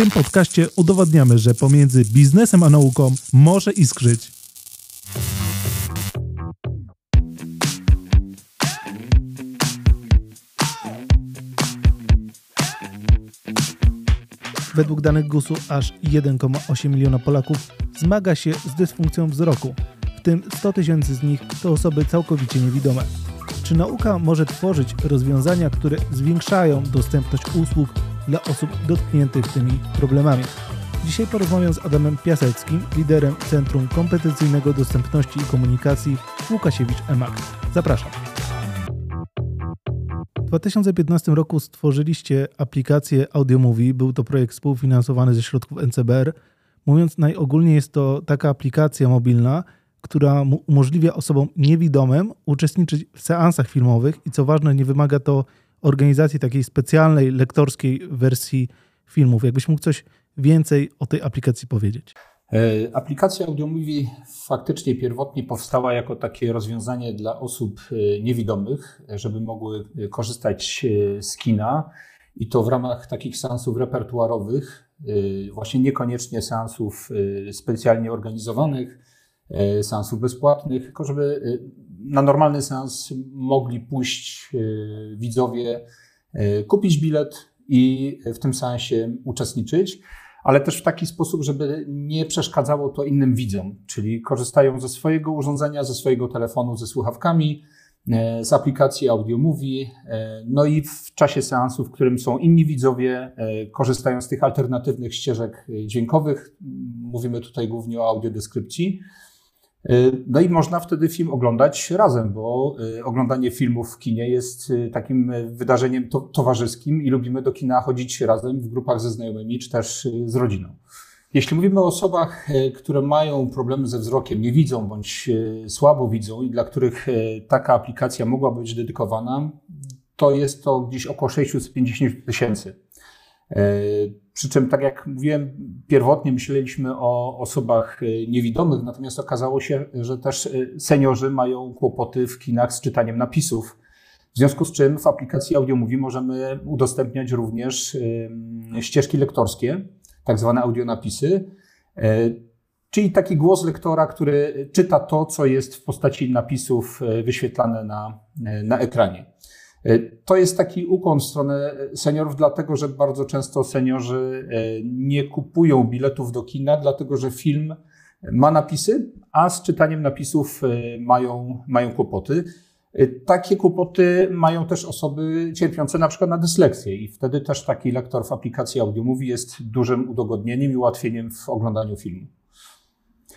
tym podcaście udowadniamy, że pomiędzy biznesem a nauką może iskrzyć. Według danych GUS-u aż 1,8 miliona Polaków zmaga się z dysfunkcją wzroku, w tym 100 tysięcy z nich to osoby całkowicie niewidome. Czy nauka może tworzyć rozwiązania, które zwiększają dostępność usług dla osób dotkniętych tymi problemami? Dzisiaj porozmawiam z Adamem Piaseckim, liderem Centrum Kompetencyjnego Dostępności i Komunikacji Łukasiewicz EMAG. Zapraszam. W 2015 roku stworzyliście aplikację AudioMovie. Był to projekt współfinansowany ze środków NCBR. Mówiąc najogólniej, jest to taka aplikacja mobilna, która umożliwia osobom niewidomym uczestniczyć w seansach filmowych i co ważne, nie wymaga to organizacji takiej specjalnej lektorskiej wersji filmów. Jakbyś mógł coś więcej o tej aplikacji powiedzieć? E, aplikacja AudioMovie faktycznie pierwotnie powstała jako takie rozwiązanie dla osób e, niewidomych, żeby mogły e, korzystać z kina i to w ramach takich seansów repertuarowych, właśnie niekoniecznie seansów specjalnie organizowanych, seansów bezpłatnych, tylko żeby na normalny seans mogli pójść widzowie, kupić bilet i w tym seansie uczestniczyć ale też w taki sposób, żeby nie przeszkadzało to innym widzom, czyli korzystają ze swojego urządzenia, ze swojego telefonu, ze słuchawkami, e, z aplikacji Audio Movie, e, no i w czasie seansu, w którym są inni widzowie, e, korzystają z tych alternatywnych ścieżek dźwiękowych. Mówimy tutaj głównie o audiodeskrypcji. Y, no i można wtedy film oglądać razem, bo y, oglądanie filmów w kinie jest y, takim wydarzeniem to towarzyskim i lubimy do kina chodzić razem w grupach ze znajomymi czy też z rodziną. Jeśli mówimy o osobach, które mają problemy ze wzrokiem, nie widzą bądź słabo widzą i dla których taka aplikacja mogła być dedykowana, to jest to gdzieś około 650 tysięcy. Przy czym, tak jak mówiłem, pierwotnie myśleliśmy o osobach e, niewidomych, natomiast okazało się, że też e, seniorzy mają kłopoty w kinach z czytaniem napisów. W związku z czym w aplikacji AudioMovie możemy udostępniać również ścieżki lektorskie, tak zwane audionapisy, e, czyli taki głos lektora, który czyta to, co jest w postaci napisów wyświetlane na, na ekranie. E, to jest taki ukłon w stronę seniorów, dlatego że bardzo często seniorzy e, nie kupują biletów do kina, dlatego że film ma napisy, a z czytaniem napisów e, mają, mają kłopoty. Takie kłopoty mają też osoby cierpiące na przykład na dysleksję i wtedy też taki lektor w aplikacji AudioMovie jest dużym udogodnieniem i ułatwieniem w oglądaniu filmu.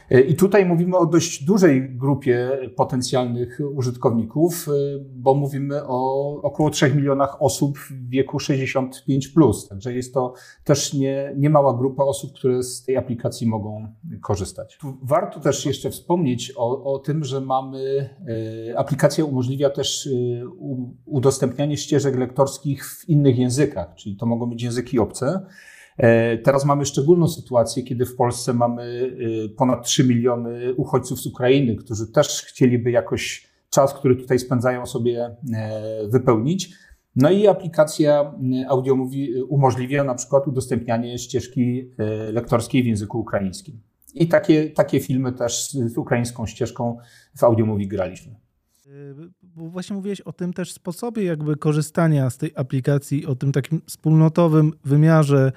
E, I tutaj mówimy o dość dużej grupie potencjalnych użytkowników, e, bo mówimy o około 3 milionach osób w wieku 65. Plus. Także jest to też nie, nie mała grupa osób, które z tej aplikacji mogą korzystać. Tu warto też jeszcze wspomnieć o, o tym, że mamy, e, aplikacja umożliwia też udostępnianie ścieżek lektorskich w innych językach, czyli to mogą być języki obce. E, teraz mamy szczególną sytuację, kiedy w Polsce mamy e, ponad 3 miliony uchodźców z Ukrainy, którzy też chcieliby jakoś czas, który tutaj spędzają sobie e, wypełnić. No i aplikacja Audio umożliwia na przykład udostępnianie ścieżki lektorskiej w języku ukraińskim. I takie, takie filmy też z ukraińską ścieżką w AudioMovie graliśmy. Bo właśnie mówiłeś o tym też sposobie jakby korzystania z tej aplikacji, o tym takim wspólnotowym wymiarze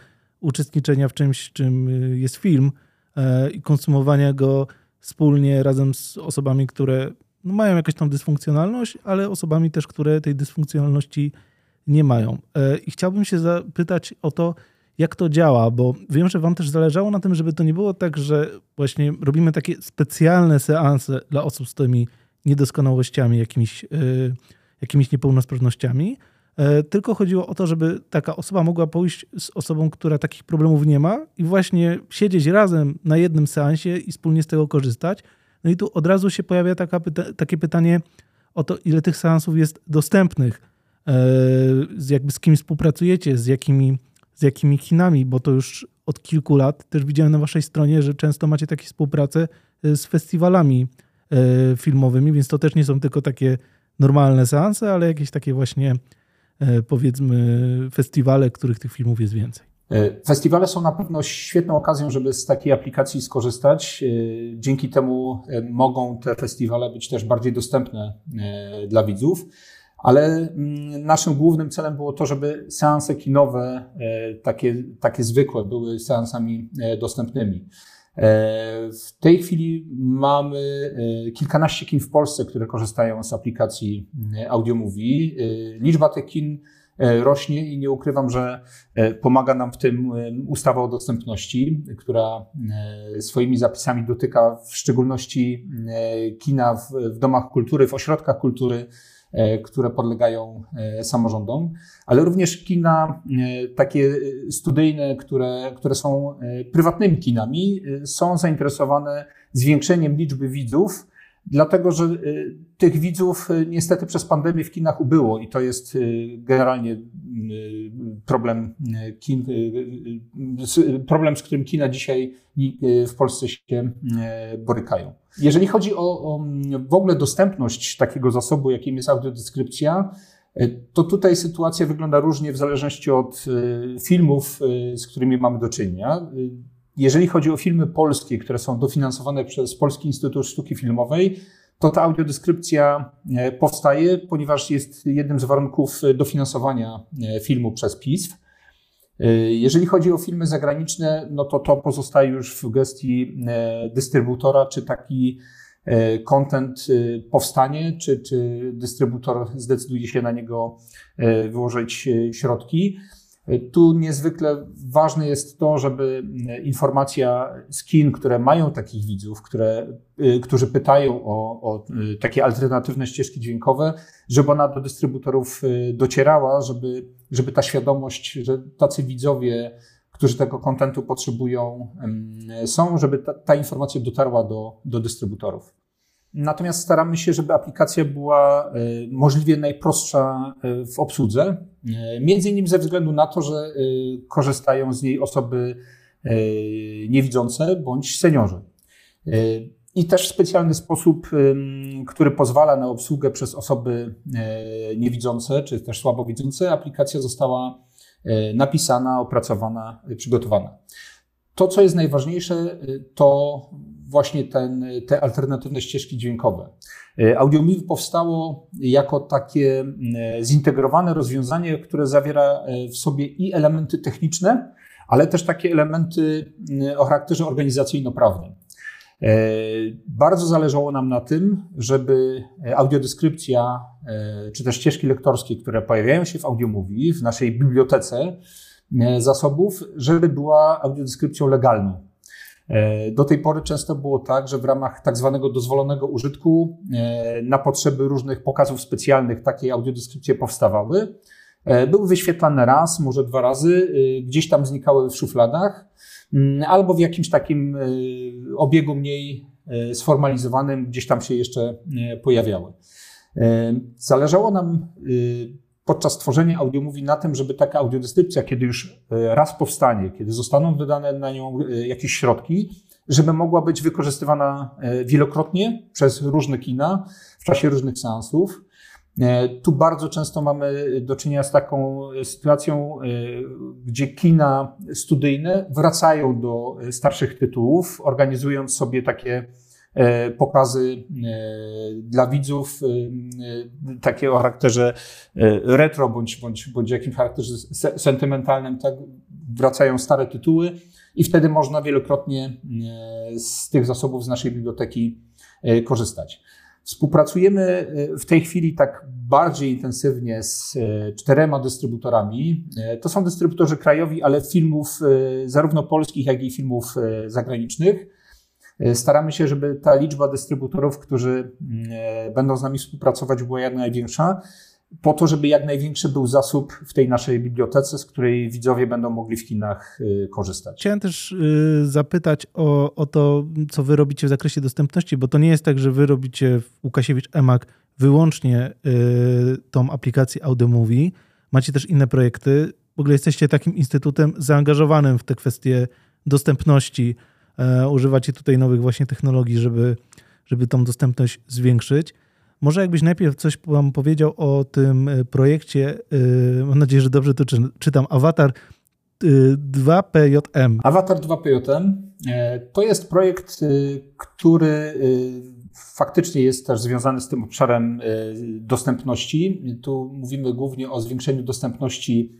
uczestniczenia w czymś, czym y, jest film e, i konsumowania go wspólnie razem z osobami, które no, mają jakąś tam dysfunkcjonalność, ale osobami też, które tej dysfunkcjonalności nie mają. E, I chciałbym się zapytać o to, jak to działa, bo wiem, że Wam też zależało na tym, żeby to nie było tak, że właśnie robimy takie specjalne seanse dla osób z tymi niedoskonałościami, jakimiś, yy, jakimiś niepełnosprawnościami, E, tylko chodziło o to, żeby taka osoba mogła pójść z osobą, która takich problemów nie ma i właśnie siedzieć razem na jednym seansie i wspólnie z tego korzystać. No i tu od razu się pojawia taka pyta takie pytanie o to, ile tych seansów jest dostępnych, e, z jakby z kim współpracujecie, z jakimi, z jakimi kinami, bo to już od kilku lat też widziałem na waszej stronie, że często macie takie współpracę e, z festiwalami filmowymi, więc to też nie są tylko takie normalne seanse, ale jakieś takie właśnie E, powiedzmy festiwale, których tych filmów jest więcej. Festiwale są na pewno świetną okazją, żeby z takiej aplikacji skorzystać. Dzięki temu mogą te festiwale być też bardziej dostępne dla widzów ale mm, naszym głównym celem było to, żeby seanse kinowe, e, takie, takie zwykłe, były seansami e, dostępnymi. E, w tej chwili mamy kilkanaście kin w Polsce, które korzystają z aplikacji AudioMovie. Liczba tych kin rośnie i nie ukrywam, że pomaga nam w tym ustawa o dostępności, która swoimi zapisami dotyka w szczególności kina w, w domach kultury, w ośrodkach kultury, E, które podlegają e, samorządom, ale również kina e, takie studyjne, które, które są prywatnymi kinami, są zainteresowane zwiększeniem liczby widzów, dlatego że tych widzów niestety przez pandemię w kinach ubyło i to jest generalnie problem kin, problem, z którym kina dzisiaj w Polsce się borykają. Jeżeli chodzi o, o w ogóle dostępność takiego zasobu, jakim jest audiodeskrypcja, e, to tutaj sytuacja wygląda różnie w zależności od e, filmów, e, z którymi mamy do czynienia. Jeżeli chodzi o filmy polskie, które są dofinansowane przez Polski Instytut Sztuki Filmowej, to ta audiodeskrypcja powstaje, ponieważ jest jednym z warunków dofinansowania filmu przez PISF. Y, jeżeli chodzi o filmy zagraniczne, no to to pozostaje już w gestii e, dystrybutora, czy taki e, content y, powstanie, czy, czy dystrybutor zdecyduje się na niego e, wyłożyć środki. Tu niezwykle ważne jest to, żeby informacja z kin, które mają takich widzów, które, którzy pytają o, o takie alternatywne ścieżki dźwiękowe, żeby ona do dystrybutorów docierała, żeby żeby ta świadomość, że tacy widzowie, którzy tego kontentu potrzebują, są, żeby ta, ta informacja dotarła do, do dystrybutorów. Natomiast staramy się, żeby aplikacja była e, możliwie najprostsza e, w obsłudze, e, między innymi ze względu na to, że korzystają z niej osoby niewidzące bądź seniorzy. I też w specjalny sposób, który pozwala na obsługę przez osoby niewidzące czy też słabowidzące, aplikacja została napisana, opracowana, przygotowana. To, co jest najważniejsze, to właśnie ten, te alternatywne ścieżki dźwiękowe. AudioMiv powstało jako takie zintegrowane rozwiązanie, które zawiera w sobie i elementy techniczne, ale też takie elementy o charakterze organizacyjno-prawnym. E, bardzo zależało nam na tym, żeby audiodeskrypcja e, czy też ścieżki lektorskie, które pojawiają się w AudioMovie, w naszej bibliotece e, zasobów, żeby była audiodeskrypcją legalną. Do tej pory często było tak, że w ramach tak zwanego dozwolonego użytku na potrzeby różnych pokazów specjalnych takie audiodeskrypcje powstawały. Były wyświetlane raz, może dwa razy, gdzieś tam znikały w szufladach Mm, albo w jakimś takim e, obiegu mniej e, sformalizowanym, gdzieś tam się jeszcze e, pojawiały. Zależało nam podczas tworzenia audiomówi na tym, żeby taka audiodeskrypcja, kiedy już raz powstanie, kiedy zostaną wydane na nią jakieś środki, żeby mogła być wykorzystywana wielokrotnie przez różne kina w czasie różnych seansów. E, tu bardzo często mamy do czynienia z taką sytuacją, e, gdzie kina studyjne wracają do starszych tytułów, organizując sobie takie e, pokazy dla widzów, takie o charakterze retro bądź, bądź, bądź jakimś charakterze sentymentalnym, tak wracają stare tytuły i wtedy można wielokrotnie z tych zasobów z naszej biblioteki korzystać. Współpracujemy e, w tej chwili tak bardziej intensywnie z e, czterema dystrybutorami. E, to są dystrybutorzy krajowi, ale filmów zarówno polskich, jak i filmów zagranicznych. Staramy się, żeby ta liczba dystrybutorów, którzy mm, będą z nami współpracować, była jak największa po to, żeby jak największy był zasób w tej naszej bibliotece, z której widzowie będą mogli w kinach y, korzystać. Chciałem też y, zapytać o, o to, co wy robicie w zakresie dostępności, bo to nie jest tak, że wy robicie w Łukasiewicz EMAG wyłącznie y, tą aplikację AudioMovie. Macie też inne projekty. W ogóle jesteście takim instytutem zaangażowanym w te kwestie dostępności. E, używacie tutaj nowych właśnie technologii, żeby, żeby tą dostępność zwiększyć. Może jakbyś najpierw coś wam powiedział o tym e, projekcie, e, mam nadzieję, że dobrze to czytam, Avatar 2PJM. Avatar 2PJM to jest projekt, który faktycznie jest też związany z tym obszarem dostępności. Tu mówimy głównie o zwiększeniu dostępności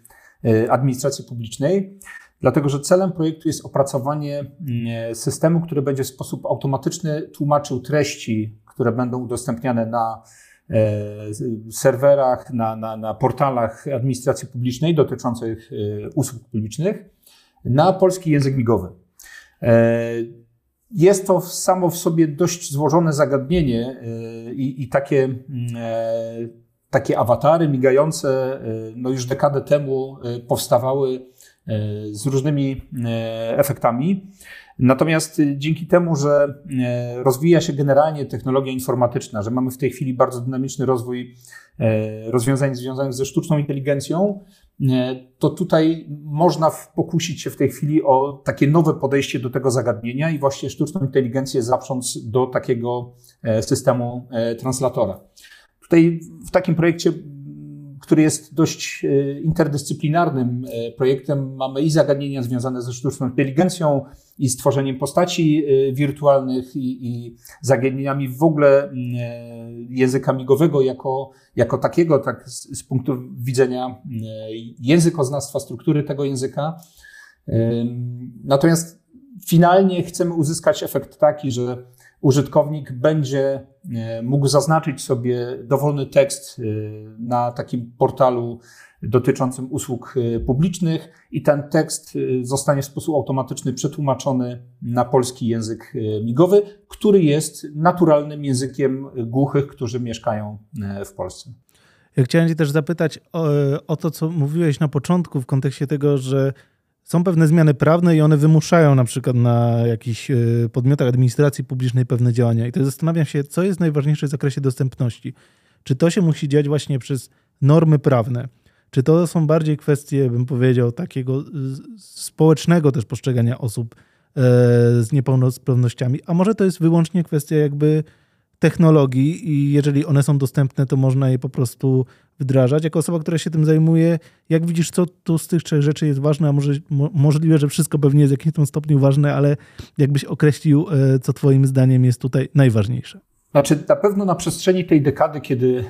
administracji publicznej. Dlatego, że celem projektu jest opracowanie mm, systemu, który będzie w sposób automatyczny tłumaczył treści, które będą udostępniane na e, serwerach, na, na, na portalach administracji publicznej dotyczących e, usług publicznych na polski język migowy. E, jest to samo w sobie dość złożone zagadnienie i, i takie, mm, takie awatary migające no już dekadę temu powstawały z różnymi e, efektami. Natomiast dzięki temu, że e, rozwija się generalnie technologia informatyczna, że mamy w tej chwili bardzo dynamiczny rozwój e, rozwiązań związanych ze sztuczną inteligencją, to tutaj można pokusić się w tej chwili o takie nowe podejście do tego zagadnienia i właśnie sztuczną inteligencję zaprząc do takiego systemu translatora. Tutaj w takim projekcie który jest dość e, interdyscyplinarnym e, projektem. Mamy i zagadnienia związane ze sztuczną inteligencją, i stworzeniem postaci e, wirtualnych, i, i zagadnieniami w ogóle języka migowego jako, jako takiego, tak z, z punktu widzenia językoznawstwa, struktury tego języka. Natomiast finalnie chcemy uzyskać efekt taki, że użytkownik będzie e, mógł zaznaczyć sobie dowolny tekst e, na takim portalu dotyczącym usług e, publicznych i ten tekst zostanie w sposób automatyczny przetłumaczony na polski język migowy, który jest naturalnym językiem głuchych, którzy mieszkają w Polsce. Ja chciałem Cię też zapytać o, o to, co mówiłeś na początku w kontekście tego, że są pewne zmiany prawne i one wymuszają na przykład na jakichś e, podmiotach administracji publicznej pewne działania. I to zastanawiam się, co jest najważniejsze w zakresie dostępności. Czy to się musi dziać właśnie przez normy prawne? Czy to są bardziej kwestie, bym powiedział, takiego społecznego też postrzegania osób e, z niepełnosprawnościami? A może to jest wyłącznie kwestia jakby technologii i jeżeli one są dostępne, to można je po prostu wdrażać. Jako osoba, która się tym zajmuje, jak widzisz, co tu z tych trzech rzeczy jest ważne, a może, mo, możliwe, że wszystko pewnie jest w jakimś stopniu ważne, ale jakbyś określił, e, co twoim zdaniem jest tutaj najważniejsze? Znaczy, na pewno na przestrzeni tej dekady, kiedy e,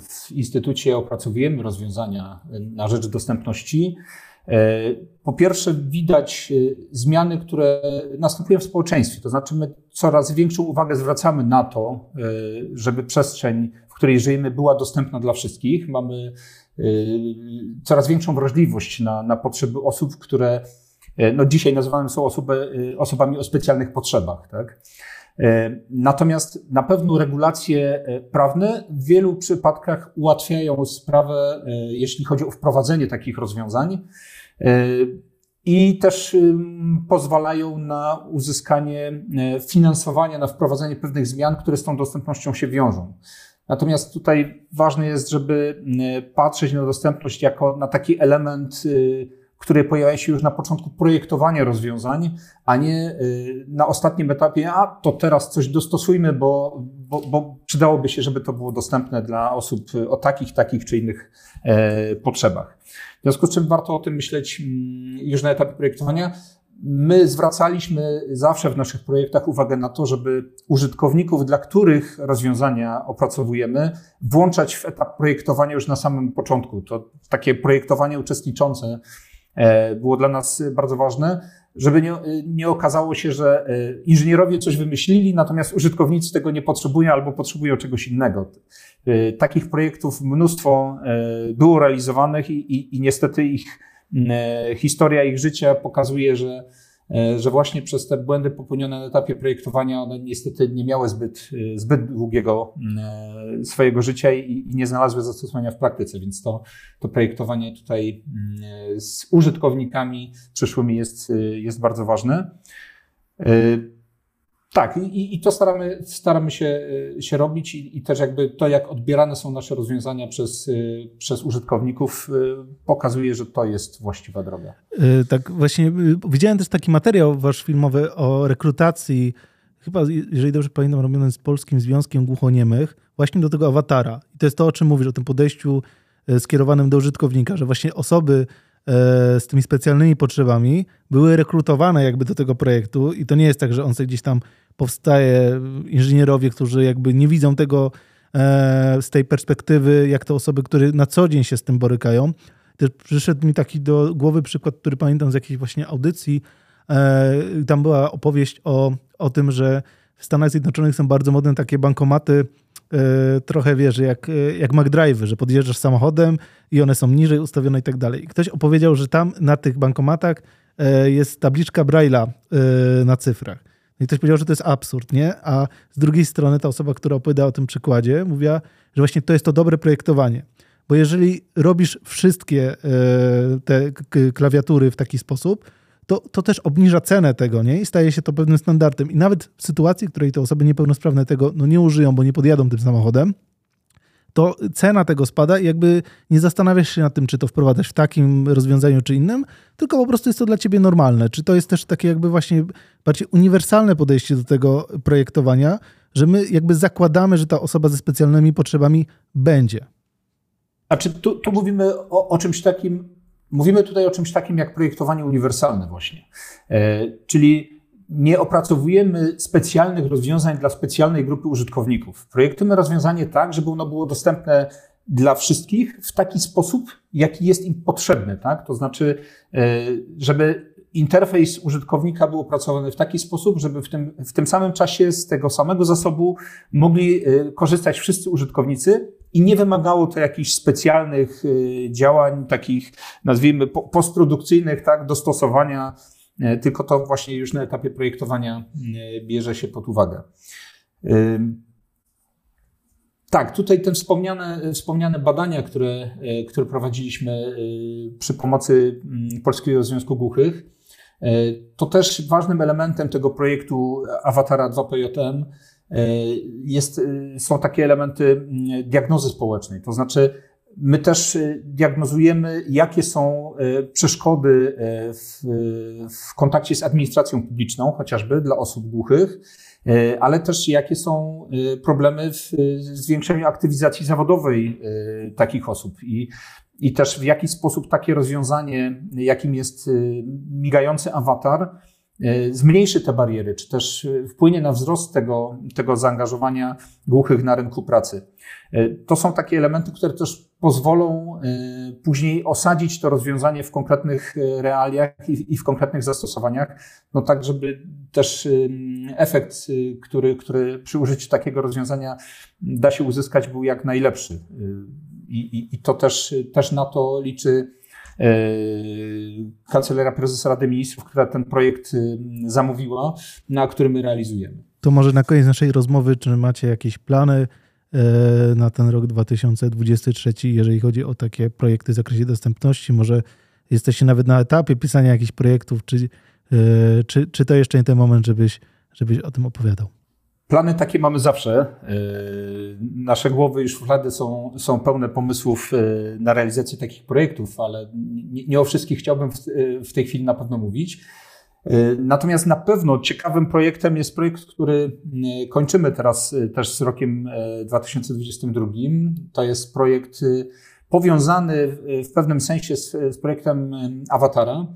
w Instytucie opracowujemy rozwiązania na rzecz dostępności, e, po pierwsze, widać zmiany, które następują w społeczeństwie. To znaczy, my coraz większą uwagę zwracamy na to, żeby przestrzeń której żyjemy, była dostępna dla wszystkich. Mamy coraz większą wrażliwość na, na potrzeby osób, które no dzisiaj nazywane są osoby, osobami o specjalnych potrzebach. Tak? Natomiast na pewno regulacje prawne w wielu przypadkach ułatwiają sprawę, jeśli chodzi o wprowadzenie takich rozwiązań i też pozwalają na uzyskanie finansowania, na wprowadzenie pewnych zmian, które z tą dostępnością się wiążą. Natomiast tutaj ważne jest, żeby y, patrzeć na dostępność jako na taki element, który pojawia się już na początku projektowania rozwiązań, a nie y, na ostatnim etapie, a to teraz coś dostosujmy, bo, bo, bo przydałoby się, żeby to było dostępne dla osób o takich, takich czy innych e, potrzebach. W związku z czym warto o tym myśleć mm, już na etapie projektowania. My zwracaliśmy zawsze w naszych projektach uwagę na to, żeby użytkowników, dla których rozwiązania opracowujemy, włączać w etap projektowania już na samym początku. To takie projektowanie uczestniczące było dla nas bardzo ważne, żeby nie, nie okazało się, że e, inżynierowie coś wymyślili, natomiast użytkownicy tego nie potrzebują albo potrzebują czegoś innego. E, takich projektów mnóstwo było realizowanych i, i, i niestety ich E, historia ich życia pokazuje, że, e, że właśnie przez te błędy popełnione na etapie projektowania one niestety nie miały zbyt, e, zbyt długiego swojego życia i, i nie znalazły zastosowania w praktyce, więc to, to projektowanie tutaj z użytkownikami przyszłymi jest, jest bardzo ważne. Tak, i, i to staramy, staramy się, y, się robić i, i, też jakby to, jak odbierane są nasze rozwiązania przez, y, przez użytkowników, y, pokazuje, że to jest właściwa droga. Tak, właśnie widziałem też taki materiał wasz filmowy o rekrutacji, chyba, jeżeli dobrze pamiętam, robiony z Polskim Związkiem Głuchoniemych, właśnie do tego awatara. I to jest to, o czym mówisz, o tym podejściu skierowanym do użytkownika, że właśnie osoby z tymi specjalnymi potrzebami były rekrutowane jakby do tego projektu i to nie jest tak, że on sobie gdzieś tam powstaje, inżynierowie, którzy jakby nie widzą tego z tej perspektywy, jak te osoby, które na co dzień się z tym borykają. Też przyszedł mi taki do głowy przykład, który pamiętam z jakiejś właśnie audycji. Tam była opowieść o, o tym, że w Stanach Zjednoczonych są bardzo modne takie bankomaty, e, trochę wiesz, jak, e, jak McDrive, że podjeżdżasz samochodem i one są niżej ustawione i tak dalej. Ktoś opowiedział, że tam na tych bankomatach e, jest tabliczka Braille'a na cyfrach. I ktoś powiedział, że to jest absurd, nie? A z drugiej strony ta osoba, która opowiada o tym przykładzie, mówiła, że właśnie to jest to dobre projektowanie. Bo jeżeli robisz wszystkie te klawiatury w taki sposób, to, to też obniża cenę tego, nie? I staje się to pewnym standardem. I nawet w sytuacji, w której te osoby niepełnosprawne tego no, nie użyją, bo nie podjadą tym samochodem, to cena tego spada i jakby nie zastanawiasz się nad tym, czy to wprowadzać w takim rozwiązaniu, czy innym, tylko po prostu jest to dla ciebie normalne. Czy to jest też takie jakby właśnie bardziej uniwersalne podejście do tego projektowania, że my jakby zakładamy, że ta osoba ze specjalnymi potrzebami będzie. A czy tu, tu mówimy o, o czymś takim, Mówimy tutaj o czymś takim jak projektowanie uniwersalne właśnie, e, czyli nie opracowujemy specjalnych rozwiązań dla specjalnej grupy użytkowników. Projektujemy rozwiązanie tak, żeby ono było dostępne dla wszystkich w taki sposób, jaki jest im potrzebny, tak? To znaczy, e, żeby interfejs użytkownika był opracowany w taki sposób, żeby w tym, w tym samym czasie z tego samego zasobu mogli e, korzystać wszyscy użytkownicy, i nie wymagało to jakichś specjalnych y, działań, takich nazwijmy postprodukcyjnych, tak, dostosowania, y, tylko to właśnie już na etapie projektowania y, bierze się pod uwagę. Tak, tutaj te wspomniane, wspomniane badania, które, które prowadziliśmy przy pomocy mm, Polskiego Związku Głuchych, to też ważnym elementem tego projektu Awatara 2PJM E, jest, e, są takie elementy mm, diagnozy społecznej. To znaczy, my też e, diagnozujemy, jakie są przeszkody w, w kontakcie z administracją publiczną, chociażby dla osób głuchych, ale też jakie są problemy w zwiększeniu aktywizacji zawodowej takich osób. I i też w jaki sposób takie rozwiązanie, jakim jest migający awatar, E, zmniejszy te bariery, czy też e, wpłynie na wzrost tego, tego zaangażowania głuchych na rynku pracy. E, to są takie elementy, które też pozwolą później osadzić to rozwiązanie w konkretnych realiach i, w konkretnych zastosowaniach, no tak, żeby też efekt, który, który przy użyciu takiego rozwiązania da się uzyskać, był jak najlepszy. I, i, i to też, też na to liczy kancelaria prezesa Rady Ministrów, która ten projekt yy, zamówiła, na który my realizujemy. To może na koniec naszej rozmowy, czy macie jakieś plany yy, na ten rok 2023, jeżeli chodzi o takie projekty w zakresie dostępności? Może jesteście nawet na etapie pisania jakichś projektów, czy, czy, czy to jeszcze nie ten moment, żebyś, żebyś o tym opowiadał? Plany takie mamy zawsze. E, nasze głowy już wtedy są, są pełne pomysłów e, na realizację takich projektów, ale nie, nie o wszystkich chciałbym w, e, w tej chwili na pewno mówić. Natomiast na pewno ciekawym projektem jest projekt, który kończymy teraz też z rokiem 2022. To jest projekt powiązany w pewnym sensie z, z projektem Awatara.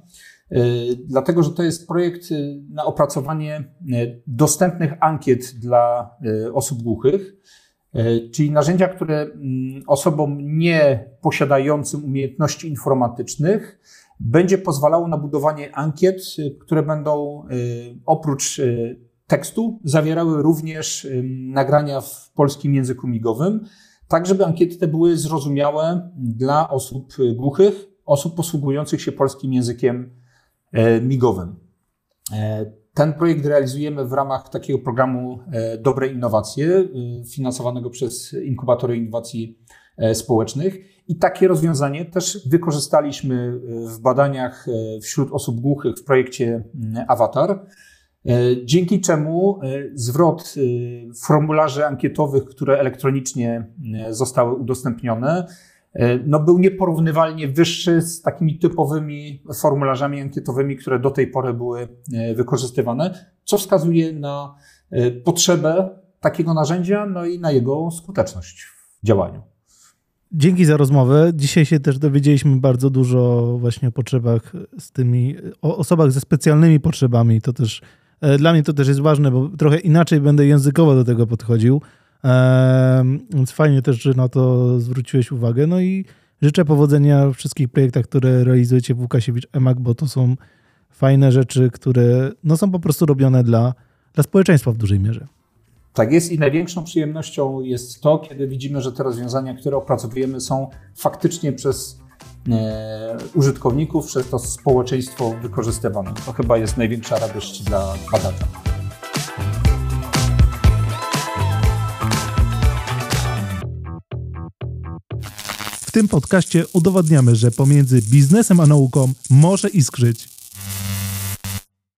Y, dlatego że to jest projekt y, na opracowanie y, dostępnych ankiet dla osób głuchych, czyli narzędzia, które mm, osobom nie posiadającym umiejętności informatycznych będzie pozwalało na budowanie ankiet, które będą oprócz tekstu zawierały również nagrania w polskim języku migowym, tak żeby ankiety te były zrozumiałe dla osób głuchych, osób posługujących się polskim językiem E, migowym. E, ten projekt realizujemy w ramach takiego programu e, Dobre Innowacje, finansowanego przez Inkubatory Innowacji Społecznych. I takie rozwiązanie też wykorzystaliśmy w badaniach wśród osób głuchych w projekcie Avatar, dzięki czemu zwrot formularzy ankietowych, które elektronicznie zostały udostępnione, E, no był nieporównywalnie wyższy z takimi typowymi formularzami ankietowymi, które do tej pory były e, wykorzystywane, co wskazuje na e, potrzebę takiego narzędzia, no i na jego skuteczność w działaniu. dzięki za rozmowę. Dzisiaj się też dowiedzieliśmy bardzo dużo właśnie o potrzebach z tymi, o osobach ze specjalnymi potrzebami. To też e, dla mnie to też jest ważne, bo trochę inaczej będę językowo do tego podchodził. Więc fajnie też, że na to zwróciłeś uwagę. No i życzę powodzenia w wszystkich projektach, które realizujecie w Łukasiewicz EMAG, bo to są fajne rzeczy, które no, są po prostu robione dla, dla społeczeństwa w dużej mierze. Tak jest i największą przyjemnością jest to, kiedy widzimy, że te rozwiązania, które opracowujemy, są faktycznie przez e, użytkowników, przez to społeczeństwo wykorzystywane. To chyba jest największa radość dla badacza. W tym podcaście udowadniamy, że pomiędzy biznesem a nauką może iskrzyć